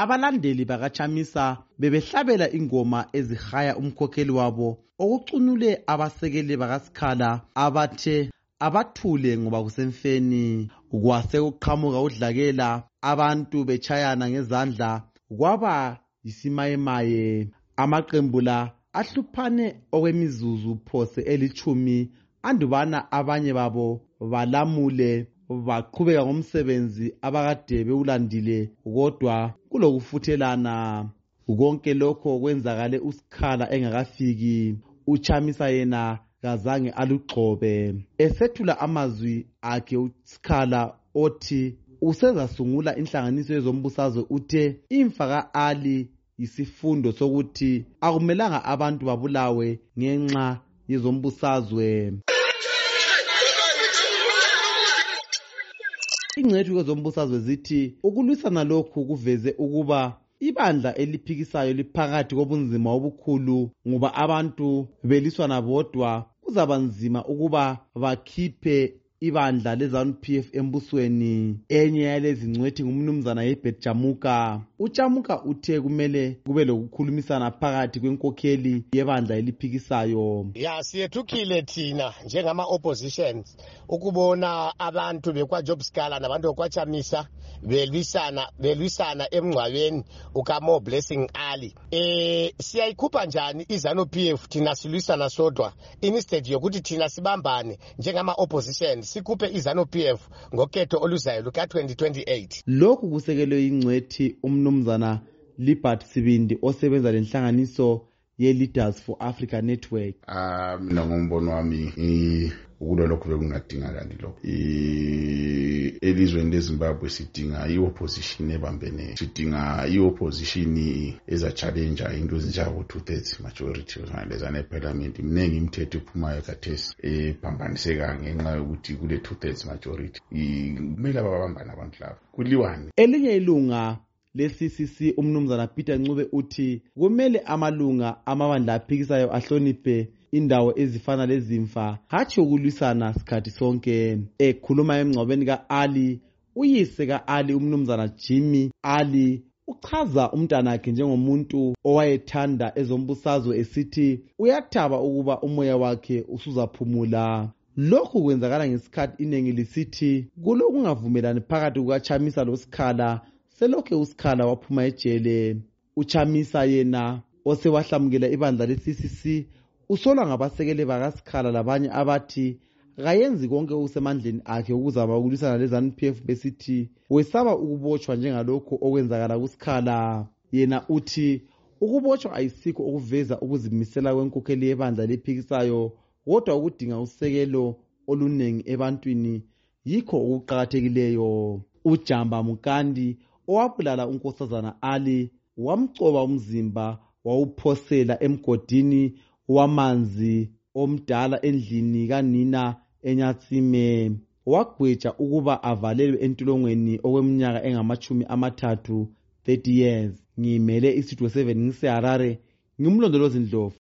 abalandeli bakachamisa bebehlabela ingoma ezihaya umkhokheli wabo okucunule abasekeli bakasikhala abathe abathule ngoba kusemfeni kwase kuqhamuka udlakela abantu betshayana ngezandla kwaba yisimayemaye. Amaqembu la ahluphane okwemizuzu phose elithumi andubana abanye babo balamule baqhubeka ngomsebenzi abakade bewulandile kodwa kulokufuthelana. Konke lokho kwenzakale usikhala engakafiki uchamisa yena kazange alugxobe. Esethula amazwi akhe usikhala othi usezasungula inhlanganiso yezombusazwe uthe imfa ka-ali yisifundo sokuthi akumelanga abantu babulawe ngenxa yezombusazwe. Ingcethu kwezombusazwe zithi ukulwisana lokhu kuveze ukuba ibandla eliphikisayo liphakathi kobunzima obukhulu ngoba abantu beliswana bodwa kuzaba nzima ukuba bakhiphe ibandla lezanup f embusweni. Enye yalezi ngcwethi ngumnumzana yebet jamuka ujamuka uthe kumele kube lokukhulumisana phakathi kwenkokheli yebandla eliphikisayo. Ya siyethukile thina njengama-oppositions ukubona abantu bekwajob scala nabantu bekwachamisa belwisana belwisana emngcwabeni ukamo blessing ali. Eh siyayikhupha njani izanu PF thina silwisana sodwa? Instead yokuthi thina sibambane njengama-opposition sikhuphe izanu PF ngokhetho oluzayo luka 2028 lokhu kusekelwe ingcwethi umnumzana libert sibindi osebenza lenhlanganiso ye-leaders for africa network. Ah mina ngombono wami ukulwa lokhu bekungadingakali lokho. Elizweni lezimbabwe sidinga i-opposition ebambeneyo sidinga i-opposition eza-challenja into ezinjengabo two-thirds majority lezana ephalamenti mningi imithetho ephumayo kathesi ephambaniseka ngenxa yokuthi kule two-thirds majority. Kumele ababambane abantu labo kuliwane. Elinye ilunga le-ccc umnumzana peter ncube uthi kumele amalunga amabandla aphikisayo ahloniphe indawo ezifana lezimfa hatshi ukulwisana sikhathi sonke. Ekhuluma emngcwabeni ka-ali uyise ka-ali umnumzana jimmy ali uchaza umntanakhe njengomuntu owayethanda ezombusazwe esithi uyathaba ukuba umoya wakhe usuzaphumula. Lokhu kwenzakala ngesikhathi iningi lisithi kulokungavumelani phakathi kukachamisa losikhala selokhe usikhala waphuma ejele. Uchamisa yena osewahlamukela ibandla le-ccc usolwa ngabasekeli bakasikhala labanye abathi kayenzi konke okusemandleni akhe ukuzama ukulwisana lezanup f besithi wesaba ukubotshwa njengalokhu okwenzakala kusikhala yena uthi ukubotshwa ayisikho okuveza ukuzimisela kwenkokheli yebandla lephikisayo kodwa ukudinga usekelo oluningi ebantwini yikho okuqakathekileyo. Ujamba mukandi owabulala unkosazana ali wamcoba umzimba wawuphosela emgodini wamanzi omdala endlini kanina enyatsime wagweja ukuba avalelwe entolongweni okweminyaka engamachumi amathathu 30 years. Ngiyimele isitudio 7 ngiseharare ngimlondolozi ndlovu.